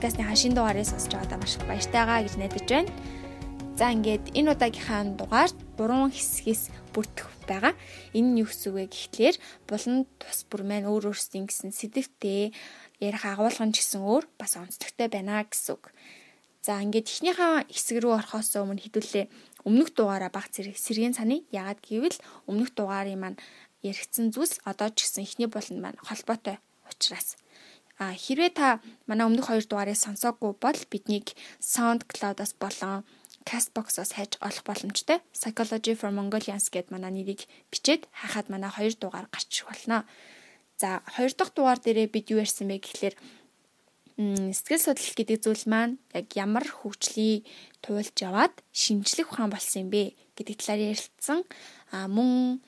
подкастны хашийн дугаарыг сонсож байгаадаа маш их баяртайгаа гэж найдаж байна. За ингээд энэ удаагийнхаа дугаар гурван хэсгээс бүрдэх байгаа. Энэ нь юу гэсэн үг вэ гэхлээр булан тус бүр маань өөр өөрсдийн гэсэн сэдвтээ ярих агуулгын ч гэсэн өөр бас онцлогтой байна гэсэн үг. За ингээд эхнийхээ хэсэг рүү орохоос өмнө хэдүүлээ өмнөх дугаараа баг зэрэг сэргийн цаны ягаад гэвэл өмнөх дугаарын маань яригдсан зүйлс одоо ч гэсэн эхний болонд маань холбоотой учраас а хэрвээ та манай өмнөх хоёр дугаарыг сонсоогүй бол биднийг SoundCloud-аас болон Castbox-оос хайж олох боломжтой. Psychology for Mongolians гэд манай нэрийг бичээд хахад манай хоёр дугаар гарч болно. За хоёр дахь дугаар дээрээ бид юу ярьсан бэ гэхлээрэ сэтгэл судлал гэдэг зүйл маань яг ямар хөгжлийг туулж яваад шинжлэх ухаан болсон юм бэ гэдэг талаар ярилцсан. А мөн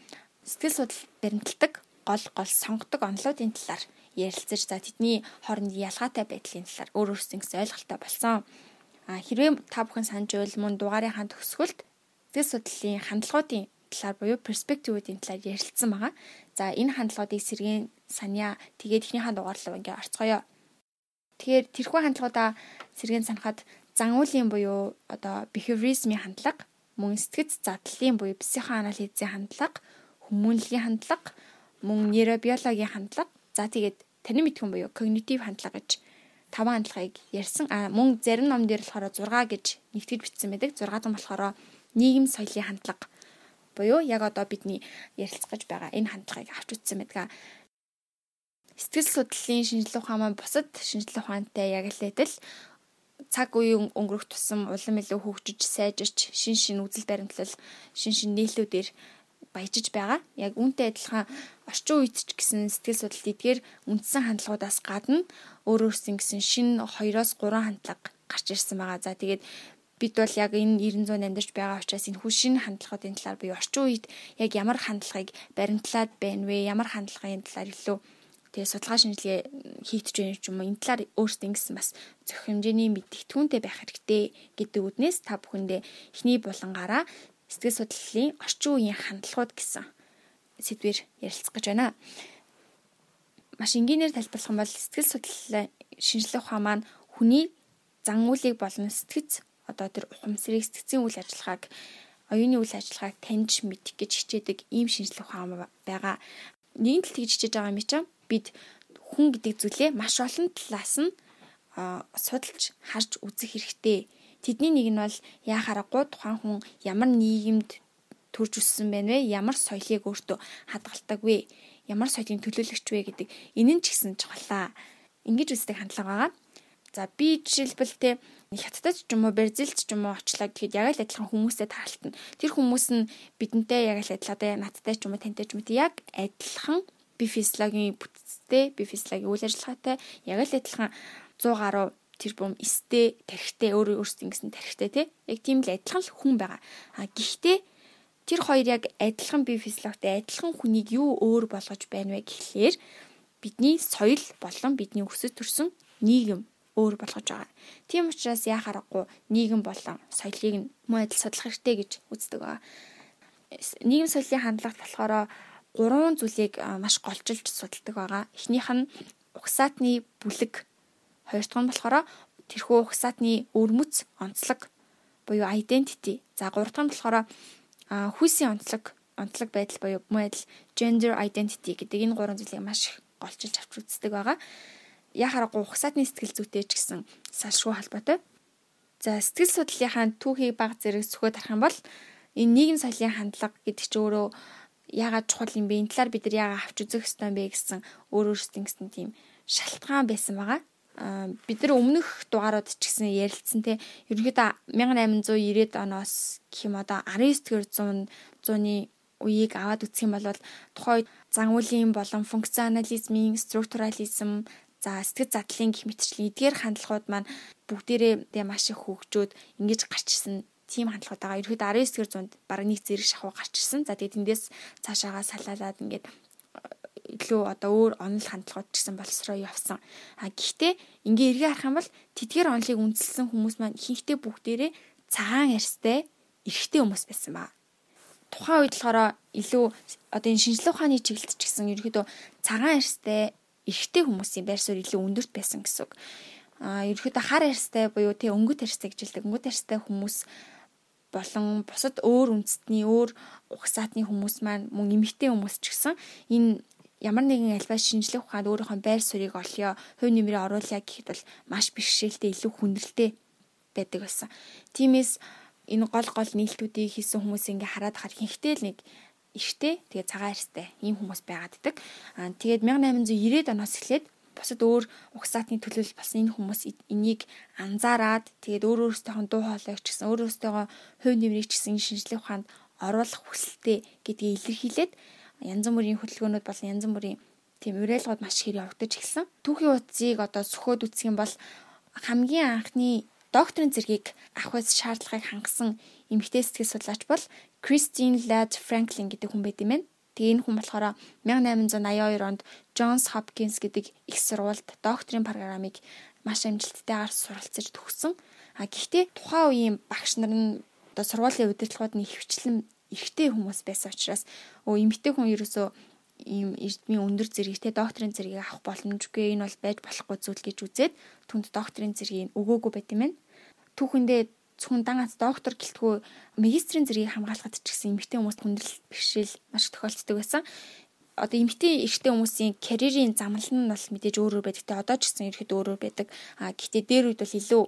сэтгэл судлал баримталдаг гол гол сонгодог онолуудын талаар ярилцаж за тэдний хоорондын ялгаатай байдлын талаар өөр өөрсдөө ойлголттой болсон. А хэрвээ та бүхэн санаж байвал мөн дугаарынхаа төгсгөлд сэтгэл судлалын хандлагуудын талаар буюу перспективүүдийн талаар ярилцсан байгаа. За энэ хандлагуудыг сэргийн санья тэгээд ихнийхээ дугаарлав ингээ орцгоё. Тэгэхээр тэрхүү хандлагуудаа сэргийн санахад зан үйлийн буюу одоо behaviorism-ийн хандлага, мөн сэтгэц задлалын буюу психоанализийн хандлага, хүмүүнлэгийн хандлага, мөн нейробиологийн хандлага, за тэгээд танин мэдхэн буюу когнитив хандлага гэж таван хандлагыг ярьсан. А мөн зарим ном дээр болохоор 6 гэж нэгтгэж бичсэн байдаг. 6 дахь нь болохоор нийгэм соёлын хандлага буюу яг одоо бидний ярилцгаж байгаа энэ хандлагыг авч үзсэн байдаг сэтгэл судлалын шинжилгээ ухаан маань бусад шинжилгээ ухаантай яг л адил цаг үеийн өнгөрөх тусам улам илүү хөгжиж сайжирч шин шин үзэл баримтлал шин шин нийлүүдээр баяжиж байгаа. Яг үүнтэй адилхан орчин үед ч гэсэн сэтгэл судлал эдгээр үндсэн хандлагуудаас гадна өөр өөрсөн гэсэн шин 2-оос 3 хандлага гарч ирсэн байгаа. За тэгээд бид бол яг энэ 900 амьдарч байгаа учраас энэ хүл шин хандлагуудын талаар буюу орчин үед яг ямар хандлагыг баримтлаад байна вэ? Ямар хандлагын талаар илүү тэгээ судалгаа шинжилгээ хийгдэж байна ч юм уу энэ талаар өөрсдөө ингэсэн бас зөв хэмжээний мэдээлэлтүүнтэй байх хэрэгтэй гэдэг үднээс та бүхэндээ эхний булангаараа сэтгэл судлалын орчин үеийн хандлагууд гэсэн сэдвэр ярилцах гэж байна. Маш энгийнээр тайлбарлах юм бол сэтгэл судлалын шинжилгээ ухаан маань хүний зан үйлийг болон сэтгэц одоо тэр ухамсарыг сэтгцийн үйл ажиллагааг оюуны үйл ажиллагааг таньж мэдэх гэж хичээдэг ийм шинжилгээ ухаан байгаа. Нэгэн тал тэгж хичээж байгаа юм чинь бид хүн гэдэг зүйлээ маш олон талаас нь судалж харж үзэх хэрэгтэй. Тэдний нэг нь бол яхаарахгүй тухайн хүн ямар нийгэмд төрж өссөн байна вэ? Ямар соёлыг өөртөө хадгалдаг вэ? Ямар соёлын төлөөлөгч вэ гэдэг энэ нь ч гэсэн чухалаа. Ингиж үздэг хандлага байгаа. За би жишээлбэл те хятадд ч юм уу Бразилд ч юм уу очлаа гэхэд яг л адилхан хүмүүстэй таалтна. Тэр хүмүүс нь бидэнтэй яг л адил одоо надтай ч юм уу тантай ч юм уу яг адилхан би физиологийн бүтцтэй, би физиологийн үйл ажиллагаатай яг л адилхан 100 гаруй тэрбум эстэй, тархитай өөр өөрсдөө ингэсэн тархитай тий. Яг тийм л адилхан л хүн байгаа. А гэхдээ тэр хоёр яг адилхан би физиологтой адилхан хүнийг юу өөр болгож байна вэ гэхлээр бидний соёл болон бидний өсөж төрсөн нийгэм өөр болгож байгаа. Тийм учраас яхаарахгүй нийгэм болон соёлыг нь мөн адил судлах хэрэгтэй гэж үздэг байгаа. Нийгэм соёлын хандлагт болохоор гурван зүйлийг маш голжилж судалдаг байгаа. Эхнийх нь угсаатны бүлэг, хоёр дахь нь болохоор тэрхүү угсаатны өрмөц, онцлог буюу identity. За гурав дахь нь болохоор хүйсийн онцлог, онцлог байдал буюу мөн адил gender identity гэдэг энэ гурван зүйлийг маш их голжилж авч үздэг байгаа. Яхаарахгүй угсаатны сэтгэл зүйтэй ч гэсэн салшгүй холбоотой. За сэтгэл судлалынхаа түүхийг баг зэрэг зөвхөө тарах юм бол энэ нийгэм соёлын хандлага гэдэг чинь өөрөө яагаад чухал юм бэ? Энэ талаар бид нар яагаад авч үзэх ёстой юм бэ гэсэн өөр өөрсдийн гэсэн тийм шалтгаан байсан байгаа. Бид нар өмнөх дугаарууд ч гэсэн ярилцсан те ерөнхийдөө 1890-ад оноос гэх юм одоо 19-р 100 100-ны үеийг аваад үзэх юм бол тухайн зан үйлийн болон функционализмын структурализм за сэтгэл задлын гих мэтчлэн эдгээр хандлагууд маань бүгдээрээ маш их хөгжөөд ингэж гарч ирсэн тийм хандлагууд байгаа. Ерөөд 19-р зуунд бараг нэг зэрэг шахуу гарч ирсэн. За тэгээд эндээс цаашаагаа салаалаад ингээд илүү одоо өөр онол хандлагууд ч гэсэн боловсроо явсан. А гэхдээ ингээ эргээ харах юм бол тэдгээр онолыг үнэлсэн хүмүүс маань ихэнхдээ бүгдээрээ цагаан арьстай эрэгтэй хүмүүс байсан ба. тухайн үед болохоор илүү одоо энэ шинжлэх ухааны чиглэлд ч гэсэн ерөөдөө цагаан арьстай эрэгтэй хүмүүсийн байр суурь илүү өндөрт байсан гэсэн үг. Аа ерөөдөө хар арьстай буюу тий өнгөт арьстай гэж хэлдэг. Өнгөт арьстай хүмүүс болон бусад өөр үндэстний өөр угсаатны хүмүүс маань мөн эмэгтэй хүмүүс ч гэсэн энэ ямар нэгэн альва шинжлэх ухаанд өөрийнхөө байр суурийг олё, хувь нэмрээ оруулъя гэхэд бол маш бэрхшээлтэй илүү хүндрэлтэй байдаг байсан. Тиймээс энэ гол гол нийлтүүдийг хийсэн хүмүүс ингээ хараад хахад хинхтэй л нэг ихтэй тэгээ цагаан арьстай ийм хүмүүс байгаад идэг. Аа тэгээд 1890-ад оноос эхлээд бусад өөр угсаатны төлөөлөл болсон энэ хүмүүс энийг анзаараад тэгээд өөр өөрсдийнхөө дуу хоолойг ч гэсэн өөр өөрсдийнхөө хувь нэмрийг ч гэсэн шинжлэх ухаанд оруулах хүсэлтэй гэдгийг илэрхийлээд янз бүрийн хөдөлгөөнүүд болон янз бүрийн тийм уриалгууд маш ихээр явагдаж эхэлсэн. Түүхийн утсыг одоо сөхөөд үсэх юм бол хамгийн анхны докторийн зэргийг авах үс шаардлагыг хангасан эмэгтэй сэтгэл судлаач бол Christine Ladd Franklin гэдэг хүн байт юм байна. Тэгээ энэ хүн болохоор 1882 онд Johns Hopkins гэдэг их сургуульд докторийн программыг маш амжилттайгаар суралцж төгссөн. А гэхдээ тухайн үеийн багш нар нь одоо сургуулийн удирдлагууд нь хөвчлэн эрэгтэй хүмүүс байсан учраас өө эмэгтэй хүн ерөөсөө ийм эрдмийн өндөр зэрэгтэй докторийн зэргийг авах боломжгүй энэ бол байж болохгүй зүйл гэж үзээд түнд докторийн зэргийг өгөөгүй байт юм байна. Түүхэндээ зөвхөн дан ганц доктор гэлтгүй магистрийн зэргийг хамгаалахад ч гэсэн эмэгтэй хүмүүст хүндрэл бэрхшээл маш тохиолддог байсан. Одоо эмэгтэй эрэгтэй хүмүүсийн карьерийн замнал нь бол мэдээж өөр өөр байдаг. Тэ одоо ч гэсэн ирэхэд өөр өөр байдаг. А гэхдээ дээр үед бол илүү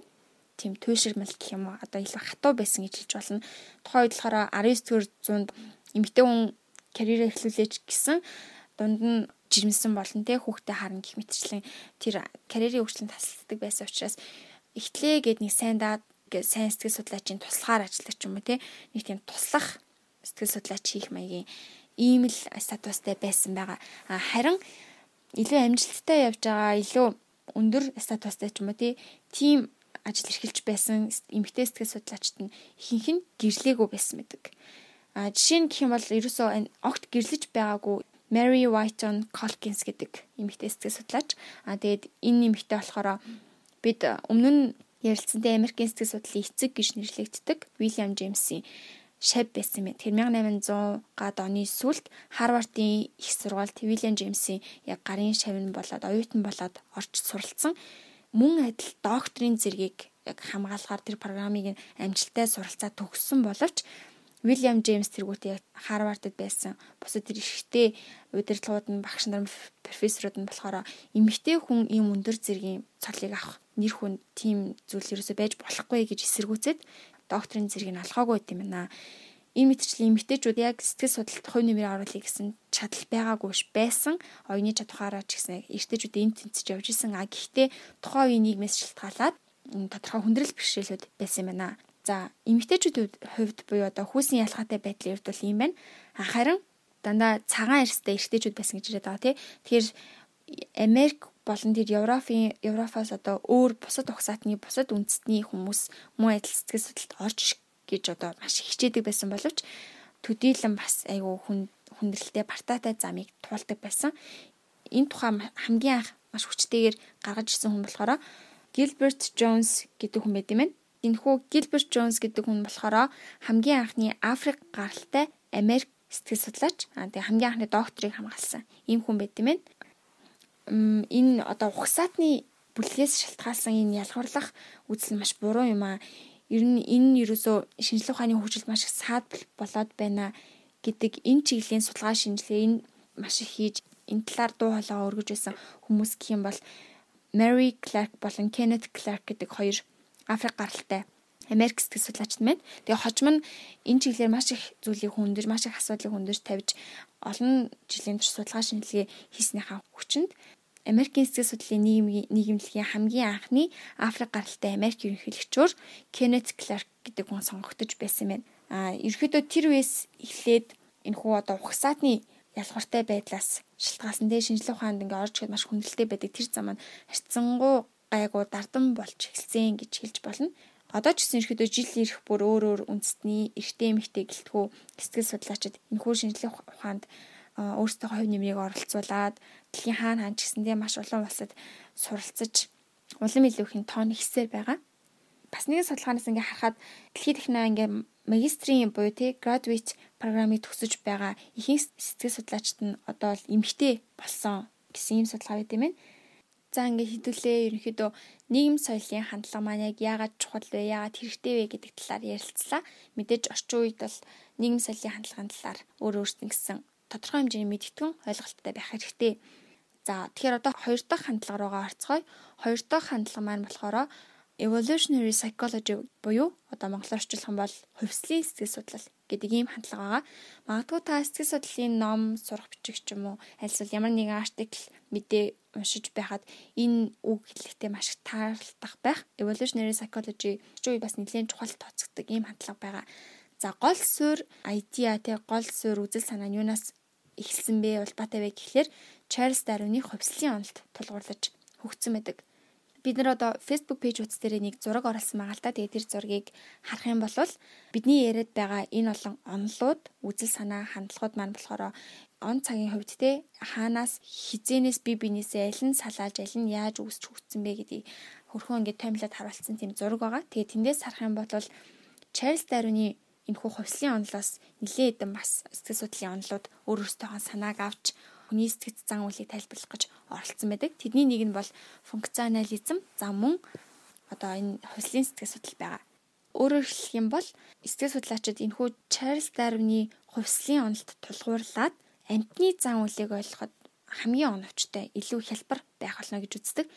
тийм туйширмал гэх юм уу одоо илүү хатуу байсан гэж хэлж болно. Тухайн үед болохоор 19-р зуунд эмэгтэй хүн карьерээ эхлүүлээч гэсэн дунд нь жирэмсэн болон тэ хүүхдээ харна гэх мэтчлэн тэр карьерийн хөгжлөнд тасалддаг байсан учраас ихтлээ гэд нэг сайн даад сайн сэтгэл судлаачийн туслахаар ажилладаг ч юм уу те нэг тийм туслах сэтгэл судлаач хийх маягийн ийм л статустай байсан байгаа. Харин илүү амжилттай явж байгаа илүү өндөр статустай ч юм уу тийм ажил эрхэлж байсан эмэгтэй сэтгэл судлаачид нь ихэнх нь гэрлээгүй байсан байдаг. А жишээ нь гэх юм бол ерөөсөө огт гэрлэж байгаагүй Mary Whiton Colkins гэдэг эмэгтэй сэтгэл судлаач. А тэгээд энэ эмэгтэй болохоор бид өмнө нь ярилцсантай Америкийн сэтгэл судлалын эцэг гэж нэрлэгддэг William James-ийн шав байсан юм. Тэр 1800-аад оны сүүлд Харвардын их сургуульд William James-ийн яг гарын шавн болоод оюутан болоод орж суралцсан мөн адил докторийн зэргийг яг хамгаалахаар тэр программыг амжилттай суралцаа төгссөн боловч William James тэргүүтээ Харвардд байсан. Бусад тэр ихтэй удирдлагууд нь багш нар профессорууд нь болохоор эмэгтэй хүн ийм өндөр зэргийн цолыг авах нэр хүн тийм зүйл ерөөсөй байж болохгүй гэж эсэргүүцээд докторийн зэргийг алхаагүй гэм байна. Энэ мэтчлийн эмэгтэйчүүд яг сэтгэл судлалт хувь нэмрээ оруулъя гэсэн чадал байгаагүй ш байсан. Оюуны чадхаараа ч гэсэн эртэжүүд энэ тэнцэж явж исэн. А гэхдээ тухайн үеийн нийгмээс шалтгаалаад тодорхой хүндрэл бэрхшээлүүд байсан юм байна. За эмэгтэйчүүд хувьд буюу одоо хүүсийн ялгаатай байдлын хувьд бол ийм байна. Харин дандаа цагаан арьстай эртэжүүд байсан гэж яриад байгаа тий. Тэгэхээр Америк болон тэр Европын Европоос одоо өөр бусад угсаатны бусад үндэстний хүмүүс мөн адил сэтгэл судлалд орж гэж одоо маш хичээдэг байсан боловч төдийлөн бас айгүй хүн хүндрэлтэй партаатай замыг туулдаг байсан. Энэ тухай хамгийн анх маш хүчтэйгээр гаргаж ирсэн хүн болохоор Gilbert Jones гэдэг хүн байт юм байна. Энэхүү Gilbert Jones гэдэг хүн болохоор хамгийн анхны Африк гаралтай Америк сэтгэл судлаач. Аа тэгээ хамгийн анхны докторийг хамгаалсан ийм хүн байт юм байна. Энэ одоо ухсаатны бүлгээс шалтгаалсан энэ ялгуурлах үзэл нь маш буруу юм аа ер нь энэ ерөөсөө шинжлэх ухааны хөгжилд маш их саад болоод байна гэдэг энэ чиглэлийн судалгаа шинжилгээ энэ маш их хийж энэ талаар дуу хоолойгоо өргөж байсан хүмүүс гэх юм бол Mary Clark болон Kenneth Clark гэдэг хоёр Африк гаралтай Америк сэтгэл судлаачд байна. Тэгээ хожим нь энэ чиглэлээр маш их зүйлийг хүндэж, маш их асуудлыг хүндэж тавьж олон жилийн турш судалгаа шинжилгээ хийснийхаа хүчинд Америкийн сэтгэл судлалын нийгэмлэгийн хамгийн анхны Африк гаралтай Америк ерөнхийлөгчөөр Кеннет Кларк гэдэг хүн сонгогдож байсан байна. А ерөнхийдөө тэр үеэс эхлээд энэ хүү одоо ухсаатны ялгартай байдлаас шалтгаалсан дээ шинжлэх ухаанд ингээ орж ихэд маш хүндрэлтэй байдаг тэр зам маань харьцангуй гайгүй дардан болж эхэлсэн гэж хэлж болно. Одоо ч гэсэн ерөөдөө жил ирэх бүр өөр өөр үндэстний эртээ эмхтэй гэлтгүү сэтгэл судлаачид энэ хүү шинжлэх ухаанд өөрсдөө хувь нэмрийг оролцуулаад дэлхийн хаана хаан ч гэсэндээ маш олон улсад суралцаж улам илүү ихэн тоон ихсээр байгаа. бас нэгэн судалгаанаас ингээ харахад дэлхийд ихнээ ингээ магистрийн буюу тий graduate програмыг төгсөж байгаа ихэнх сэтгэл судлаачид нь одоо л эмгтэй болсон гэсэн юм судалгаа байт юм байна. За ингээ хэдүүлээ ерөнхийдөө нийгэм соёлын хандлага маань яг яагаад чухал вэ? Яагаад хэрэгтэй вэ гэдэг талаар ярилцлаа. Мэдээж орчин үед бол нийгэм соёлын хандлагын талаар өөр өөрсдөн гэсэн тодорхой хэмжээний мэдтгэн ойлголттой байх хэрэгтэй. За тэгэхээр одоо хоёр дахь хандлага руугаа орцгоё. Хоёр дахь хандлага маань болохоор evolutionary psychology буюу одоо монголоор орчуулах юм бол хувьслын сэтгэл судлал гэдэг ийм хандлага байгаа. Магадгүй та сэтгэл судлалын ном сурах бичих ч юм уу альсвал ямар нэгэн артикл мэдээ уншиж байхад энэ үг хэлэхдээ маш их таарлах байх. Evolutionary psychology ч үе бас нэлээд чухал тооцогддог ийм хандлага байгаа. За гол суурь idea тэг гол суурь үзэл санаа нь юунаас эхэлсэн бэ? Улбаатай вэ гэхлээр Charles Darwin-ы хувьслын онолд тулгуурлаж хөгжсөн байдаг бид нар одоо Facebook пэйж утас дээр нэг зураг оруулсан байгаа л та. Тэгээд тэр зургийг харах юм бол бидний яриад байгаа энэ олон онолууд, үзэл санаа, хандлагууд маань болохоор он цагийн хувьд те хаанаас хизэнээс би бинээсээ аль нь салааж аль нь яаж үүсч хөгжсөн бэ гэдгийг хөрхөн ингээд томилоод харуулсан тийм зураг байгаа. Тэгээд тэндээс харах юм бол Charles Darwin-ы энэхүү хувьслын онолоос нэлээд хэдэн бас сэтгэл судлалын онолууд өөр өөртөөхөө санааг авч хүний сэтгэц зан үйлийг тайлбарлах гэж оролцсон байдаг. Тэдний нэг нь бол функционализм, за мөн одоо энэ хувьслын сэтгэл судлал байгаа. Өөрөөр хэлэх юм бол сэтгэл судлаачид энэхүү Чарльз Дарвины хувьслын онолд тулгуурлаад амтны зан үйлийг ойлгоход хамгийн оновчтой илүү хялбар байх болно гэж үздэг.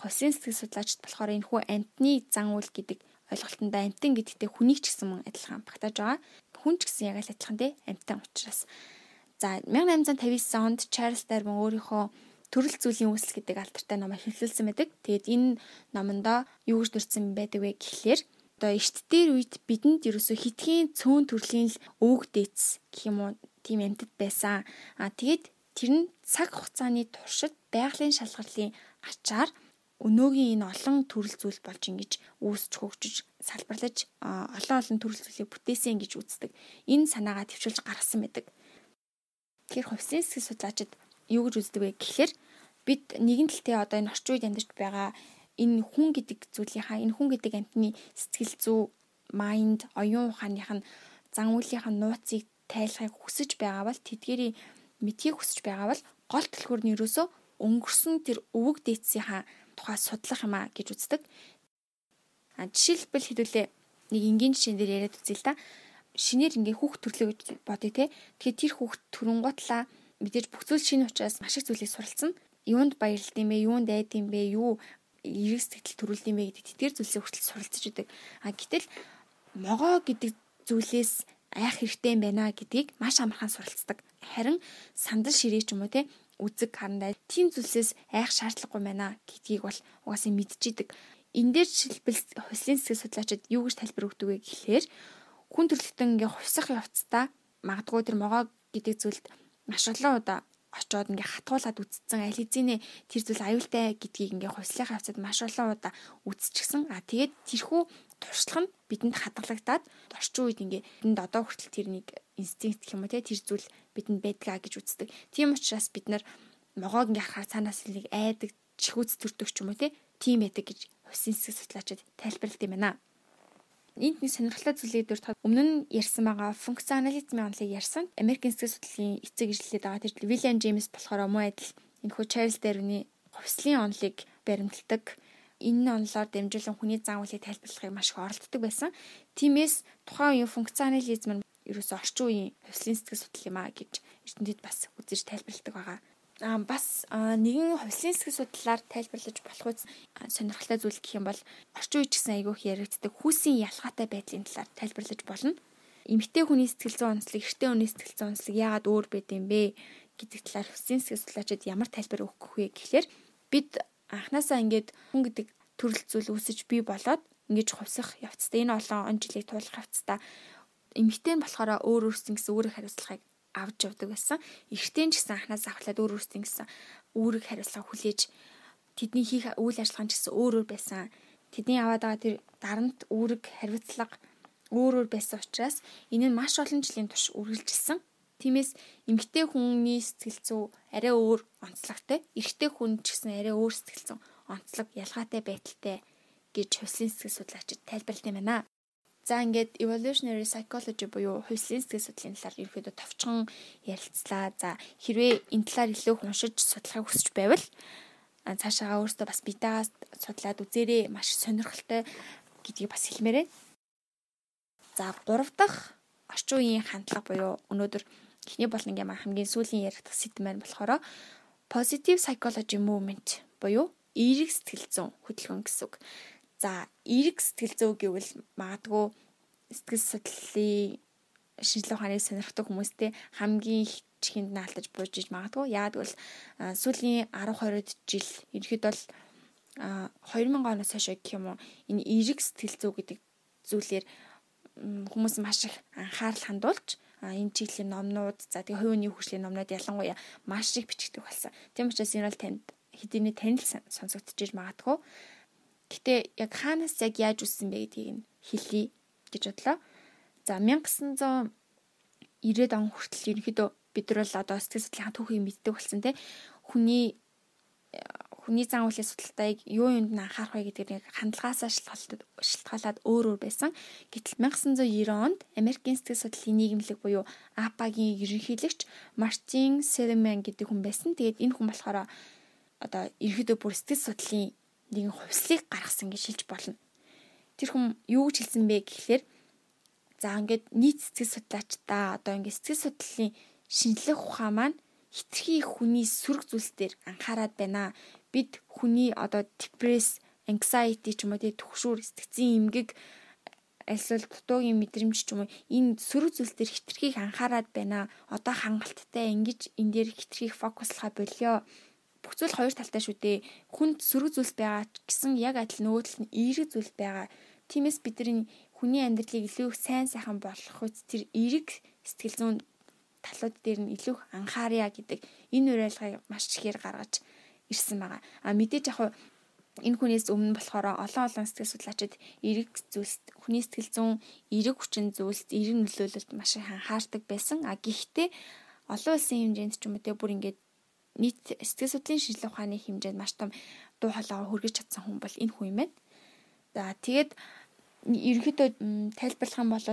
Хувьслын сэтгэл судлаачид болохоор энэхүү амтны зан үйл гэдэг ойлголтонд амтан гэдэгтээ хүнийг ч гэсэн мөн адилхан багтааж байгаа. Хүн ч гэсэн яг л адилхан те амтан учраас За 1859 онд Чарльз Дарвин өөрийнхөө төрөл зүйлийн үүсэл гэдэг алдартай номыг хэвлүүлсэн байдаг. Тэгээд энэ номондоо юу гэж дурдсан байдаг вэ гэхлээр одоо эрт дээр үед бидэнд ерөөсөө хитгэн цөөн төрлийн л өвөг дээц гэх юм уу тийм амьтад байсан. А тэгээд тэр нь цаг хугацааны туршид байгалийн шалгарлын ачаар өнөөгийн энэ олон төрөл зүйл болж ингэж үүсч хөгжиж салбарлаж олон олон төрөл зүйлийг бүтээсэн гэж үздэг. Энэ санаагаа төвчүүлж гаргасан байдаг. Тэгэхээр хувьсын сэтгэл судлаачид юу гэж үздэг вэ гэхээр бид нэгэн талдээ одоо энэ орчин үед амьдарч байгаа энэ хүн гэдэг зүйлийнхаа энэ хүн гэдэг амьтны сэтгэл зүй, майнд, оюун ухааных нь зан үйлийнх нь нууцыг тайлахыг хүсэж байгаа бол тэдгэрийн мэдхийг хүсэж байгаа бол гол төлхөр нь ерөөсөө өнгөрсөн тэр өвөг дээдсийнхаа тухай судлах юм а гэж үздэг. А жишээлбэл хэдүүлээ нэг энгийн жишээн дээр яриад үзье л да шинээр ингээ хүүхд төрлөө гэж бодъё те. Тэгэхээр тэр хүүхд төрөнгөтлаа мэдээж бүх зүйл шинэ учраас маш их зүйлийг суралцсан. Юунд баярлд юм бэ? Юунд айд юм бэ? Юу эрэг сэтгэл төрүүлд юм бэ гэдэг тэтгэр зүйлсийг хүртэл суралцж идэг. А гэтэл могоо гэдэг зүйлээс айх хэрэгтэй юм байна гэдгийг маш амархан суралцдаг. Харин сандал ширээ ч юм уу те үзэг харандаа тийм зүйлсээс айх шаардлагагүй байна гэдгийг бол угаасаа мэдчихэдэг. Энд дээр жишээлбэл хуслын сэтгэл судлаачид юу гэж тайлбар өгдөг вэ гэхээр хүн төрлөختөн ингээ хувьсах явцдаа магадгүй тэр могоо гэдэг зүйлд маш олон удаа очоод ингээ хатгуулад үтцсэн аль хэзээ тэр зүйл аюултай гэдгийг ингээ хувьслахын хавцад маш олон удаа үтсчихсэн. А тэгээд тэрхүү туршлага нь бидэнд хадгалагдаад орчин үед ингээ бидэнд одоо хүртэл тэр нэг инстинкт гэх юм уу те тэр зүйл бидэнд байдгаа гэж үздэг. Тийм учраас бид нар могоог ингээ харахаар цаанаас нэг айдаг чихүүц төрдөг ч юм уу те тийм байдаг гэж хувьсын сэтгэл судлаачид тайлбарлалт юм байна. Энд нэг сонирхолтой зүйлийг дөр өмнө нь ярьсан байгаа функционализмын онолыг ярьсан. Америкийн сэтгэл судлалын эцэг ижлэлээд байгаа тэр Вильям Джеймс болохоор муу адил энэхүү Чарльз Дарвины хувьслын онолыг баримталдаг. Энэ онолоор дамжуулан хүний зан үйлийг тайлбарлахыг маш их оролддог байсан. Тиймээс тухайн үеийн функционализм нь ерөөсөө орчин үеийн хувьслын сэтгэл судлал юм а гэж эрдэмтэд бас үзэж тайлбарладаг байгаа а бас нэгэн хувьслын сэтгэл судлалаар тайлбарлаж болох үс сонирхолтой зүйл гэх юм бол орчин үеч гэсэн айгүйх яригддаг хүүсийн ялгаатай байдлын талаар тайлбарлаж болно. Эмэгтэй хүний сэтгэл зүйн онцлог, эрэгтэй хүний сэтгэл зүйн онцлог яагаад өөр байд юм бэ гэдэг талаар хувьслын сэтгэл судлаачид ямар тайлбар өгөх вэ гэхлээр бид анханасаа ингээд хүн гэдэг төрөл зүйл үүсэж бий болоод ингэж хувьсах явцтай энэ олон он жилийг туулах явцтай эмэгтэй нь болохоор өөр өөрсөн гэсэн өөрийн хариуцлагыг авч явдаг байсан. Эхтэн ч гэсэн анханаас авахлаад өөр өөрсдийн гэсэн үүрэг хариуцлага хүлээж тэдний хийх үйл ажиллагаа ч гэсэн өөр өөр байсан. Тэдний аваад байгаа тэр дарамт үүрэг хариуцлага өөр өөр байсан учраас энэ нь маш олон жилийн турш үргэлжилсэн. Тиймээс эмэгтэй хүний сэтгэл зүй арай өөр онцлогтой, эрэгтэй хүн ч гэсэн арай өөр сэтгэл зүй онцлог ялгаатай байдалтай гэж хувьслын сэтгэл судлаачид тайлбарлалт юм байна. За ингээд evolutionary psychology буюу хувьслын сэтгэл судлалын талаар ерөөдөө товчхон ярилцлаа. За хэрвээ энэ талаар илүү уншиж судлахыг хүсэж байвал цаашаа өөртөө бас бидээс судлаад үзээрэй. Маш сонирхолтой гэдгийг бас хэлмээрээ. За 3 дахь орчин үеийн хандлага буюу өнөөдөр эхний болонгийн маань хамгийн сүүлийн ярих сэдв маань болохоор positive psychology movement буюу эерэг сэтгэл зүйн хөдөлгөөн гэсэн үг. За эерэг сэтгэл зүй гэвэл магадгүй сэтгэл судлалын шинжилгээ ухааныг сонирхдаг хүмүүстэй хамгийн их чихэнд наалтаж буужиж магадгүй. Яагад бол сүүлийн 10 20 жил ерхэд бол 2000 оноос хойш гэх юм уу энэ эерэг сэтгэл зүй гэдэг зүйлээр хүмүүс маш их анхаарал хандуулж энэ чиглийн номнууд за тэгээ хувийн хөгжлийн номнууд ялангуяа маш их бичигдэх болсон. Тийм учраас энэ бол танд хэдийний танил сонсогдож магадгүй. Гэтэ яг хаанаас яг яаж үссэн бэ гэдгийг нь хэлье гэж бодлоо. За 1990-ад он хүртэл ерөнхийдөө бид нар бол одоо сэтгэл судлалын түүхийг мэддэг болсон те хүний хүний зан үйлийн судалтайг юу юунд нь анхаарах вэ гэдэг нэг хандлагаасаа шалтгаалаад өөр өөр байсан. Гэтэл 1990 онд Америкийн сэтгэл судлалын нийгэмлэг буюу APA-гийн ерөнхийлөгч Мартин Селеман гэдэг хүн байсан. Тэгээд энэ хүн болохоор одоо ерөөдөө бүр сэтгэл судлалын нэгэн хувьслыг гаргасан гэж хэлж болно. Тэр хүн юу гэж хэлсэн бэ гэхлээр за ингээд нийт сэтгэл судлаачдаа одоо ингээд сэтгэл судлалын шинжлэх ухаан маань хитрхи хүний сөрөг зүйлс дээр анхаарат байна бид хүний одоо депресс, anxiety ч юм уу тий түгшүүр сэтгцийн эмгэг эсвэл дутуугийн мэдрэмж ч юм уу энэ сөрөг зүйлс төр хитрхийг анхаарад байна. Одоо хангалттай ингэж энэ дээр хитрхийг фокуслахаа болио. Бүх зүйл хоёр талтай шүү дээ. Хүнд сөрөг зүйлс байгаа гэсэн яг адил нөгөө талд нь эерэг зүйл байгаа. Тиймээс бидний хүний амьдралыг илүү их сайн сайхан болгох үс тэр эерэг сэтгэл зүйн талууд дээр нь илүү анхааря гэдэг энэ уриалгыг маш ихээр гаргаж ирсэн байгаа. А мэдээж яг энэ хүнээс өмнө болохоор олон олон сэтгэл судлаачид эрэг зүйлс хүний сэтгэл зүйн эрэг хүчин зүйлс эрэг нөлөөлөлт маш их анхаардаг байсан. А гэхдээ олон улсын хэмжээнд ч юм уу те бүр ингээд нийт сэтгэл судлалын шинжилгээ ухааны хэмжээнд маш том дуу хоолойгоо хүргэж чадсан хүн бол энэ хүн юм байна. За тэгээд ерөнхийдөө тайлбарлах юм бол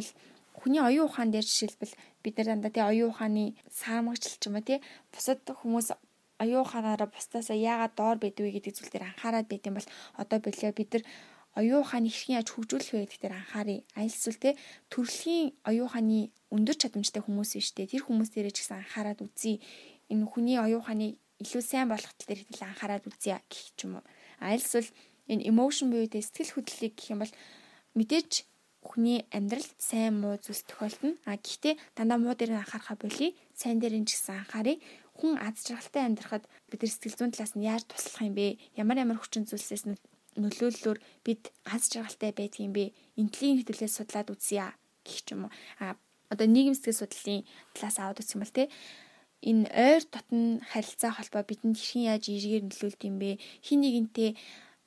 хүний оюун ухаан дээр жишээлбэл бид нар дандаа тий оюун ухааны саамгчлал ч юм уу тий бусад хүмүүс оюун ухаанаараа бусдаасаа яагаад доор байдгүй гэдэг зүйл дээр анхаарал байт юм бол одоо болоо бид нар оюун ухааны хэрхэн яаж хөгжүүлэх вэ гэдэг дээр анхаарыг. Айлсвал те төрөлхийн оюун ухааны өндөр чадамжтай хүмүүс биш те тэр хүмүүс дээрээ ч гэсэн анхаарал үзье. Энэ хүний оюун ухааны илүү сайн болох тал дээр хэдэл анхаарал үзье гэх юм уу. Айлсвал энэ emotion буюу те сэтгэл хөдлөлийг гэх юм бол мэдээж хүний амьдралд сайн муу зүйлс тохиолдно. А гэхдээ дандаа муу дээр нь анхаарахаа болий. Сайн дээр нь ч гэсэн анхаарыг хүн аз жаргалтай амьдрахад бид нар сэтгэл зүйн талаас нь яаж туслах юм бэ? Ямар ямар хүчин зүйлсээс нөлөөллөөр бид аз жаргалтай байдаг юм бэ? Энтлийн хөтөлөөс судлаад үзье гэх юм уу. А одоо нийгэм сэтгэл судлалын талаас аваад үзэх юм бол те энэ ойр дотн харилцаа холбоо бидэнд хэрхэн яаж эргээр нөлөөлд юм бэ? Хин нэгэнтэй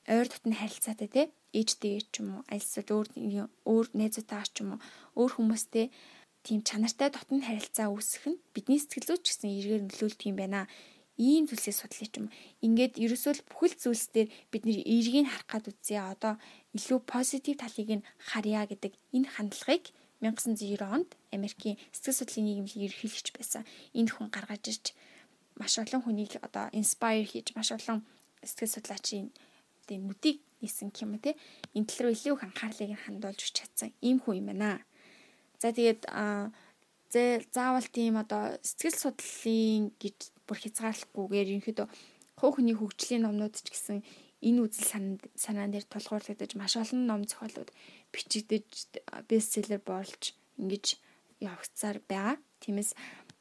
ойр дотн харилцаатай те ээжтэйгээ ч юм уу, альсвал өөр өөр найзуудтайгаа ч юм уу, өөр хүмүүстэй тийм чанартай дотн харилцаа үүсгэх нь бидний сэтгэл зүйч гэсэн эргээр нөлөөлдөг юм байна. Ийм зүйлсийг судлах юм. Ингээд ерөөсөө бүхэл зүйлс дээр бид нэр эргийг харах гад үзье. Одоо илүү позитив талыг нь харьяа гэдэг энэ хандлагыг 1990 онд Америкийн сэтгэл судлалын нийгмийн ерөнхийлөгч байсан энэ хүн гаргаж ирж маш олон хүнийг одоо inspire хийж маш олон сэтгэл судлаачийн тийм нүдийг нисэн юм те энэ тал руу илүү их анхаарлыг хандуулж чадсан ийм хүн юм байна. За тэгээд заавал тийм одоо сэтгэл судлалын гэж бүр хязгаарлахгүйгээр ерөнхийдөө хувь хүний хөгжлийн номнууд ч гэсэн энэ үзэл санаан дээр тулгуурлагдаж маш олон ном зохиолууд бичигдэж бестселлер болж ингэж явагцаар байгаа. Тиймээс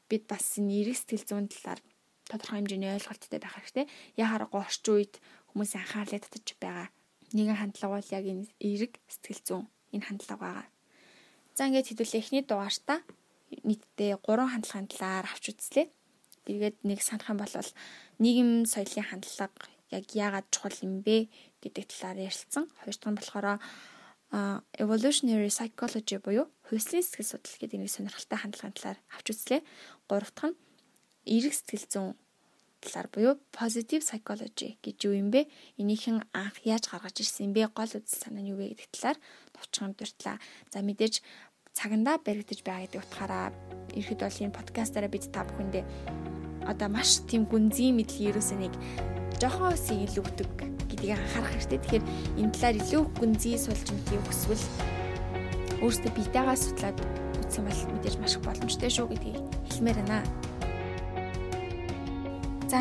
бид бас энэ эрэг сэтгэл зүйн талаар тодорхой хэмжээний ойлголттой байх хэрэгтэй. Я харахгүй орчин үед хүмүүсийн анхаарлыг татаж байгаа. Нэгэн хандлага бол яг энэ эрэг сэтгэл зүйн энэ хандлага байгаа. За ингээд хэдүүлээ эхний дугаартаа нийтдээ 3 хандлагын талаар авч үзлээ. Эргээд нэг санах юм бол нийгэм соёлын хандлага яг яагаад чухал юм бэ гэдэг талаар ярилцсан. Хоёр дахь нь болохоор evolutionary psychology буюу хувьслын сэтгэл судлал гэдэг нэг сонирхолтой хандлагын талаар авч үзлээ. Гурав дахь нь эерэг сэтгэл зүйн талаар буюу positive psychology гэж юу юм бэ? Энийхэн анх яаж гаргаж ирсэн юм бэ? Гол үзэл санаа нь юу вэ гэдэг талаар товчхон дурдлаа. За мэдээж цагандаа баригдаж байгаа гэдэг утгаараа ерхэд бол энэ подкастаараа бид та бүхэндээ одоо маш тийм гүнзгий мэдлэг ерөөсөө нэг жоохон өсийг илүү өгдөг гэдгийг анхаарах хэрэгтэй. Тэгэхээр энэ талаар илүү гүнзгий сулж мэдгийг хүсвэл өөрсдөө биетэйгээ судлаад үзсэн бол мэдээж маш их боломжтой шүү гэдгийг хэлмээр байна.